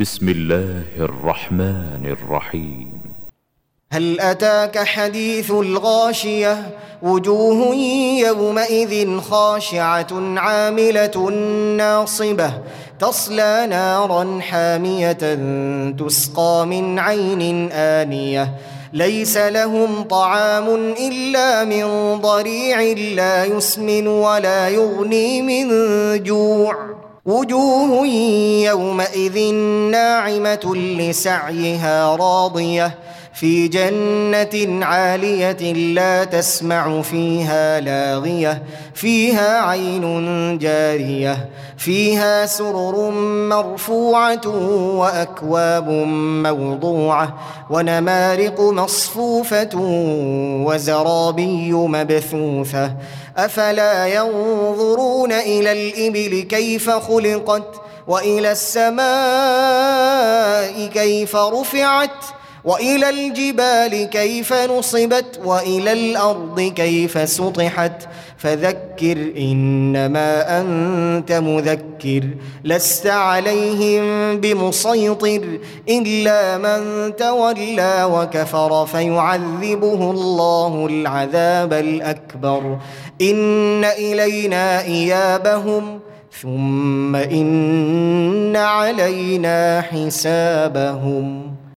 بسم الله الرحمن الرحيم هل أتاك حديث الغاشية؟ وجوه يومئذ خاشعة عاملة ناصبة. تصلى نارا حامية تسقى من عين آنية. ليس لهم طعام إلا من ضريع لا يسمن ولا يغني من جوع. وجوه يومئذ لسعيها راضية في جنة عالية لا تسمع فيها لاغية فيها عين جارية فيها سرر مرفوعة وأكواب موضوعة ونمارق مصفوفة وزرابي مبثوثة. أفلا ينظرون إلى الإبل كيف خلقت وإلى السماء كيف رفعت ۖ وإلى الجبال كيف نصبت وإلى الأرض كيف سطحت فذكر إنما أنت مذكر لست عليهم بمسيطر إلا من تولى وكفر فيعذبه الله العذاب الأكبر إن إلينا إيابهم ثم إن علينا حسابهم.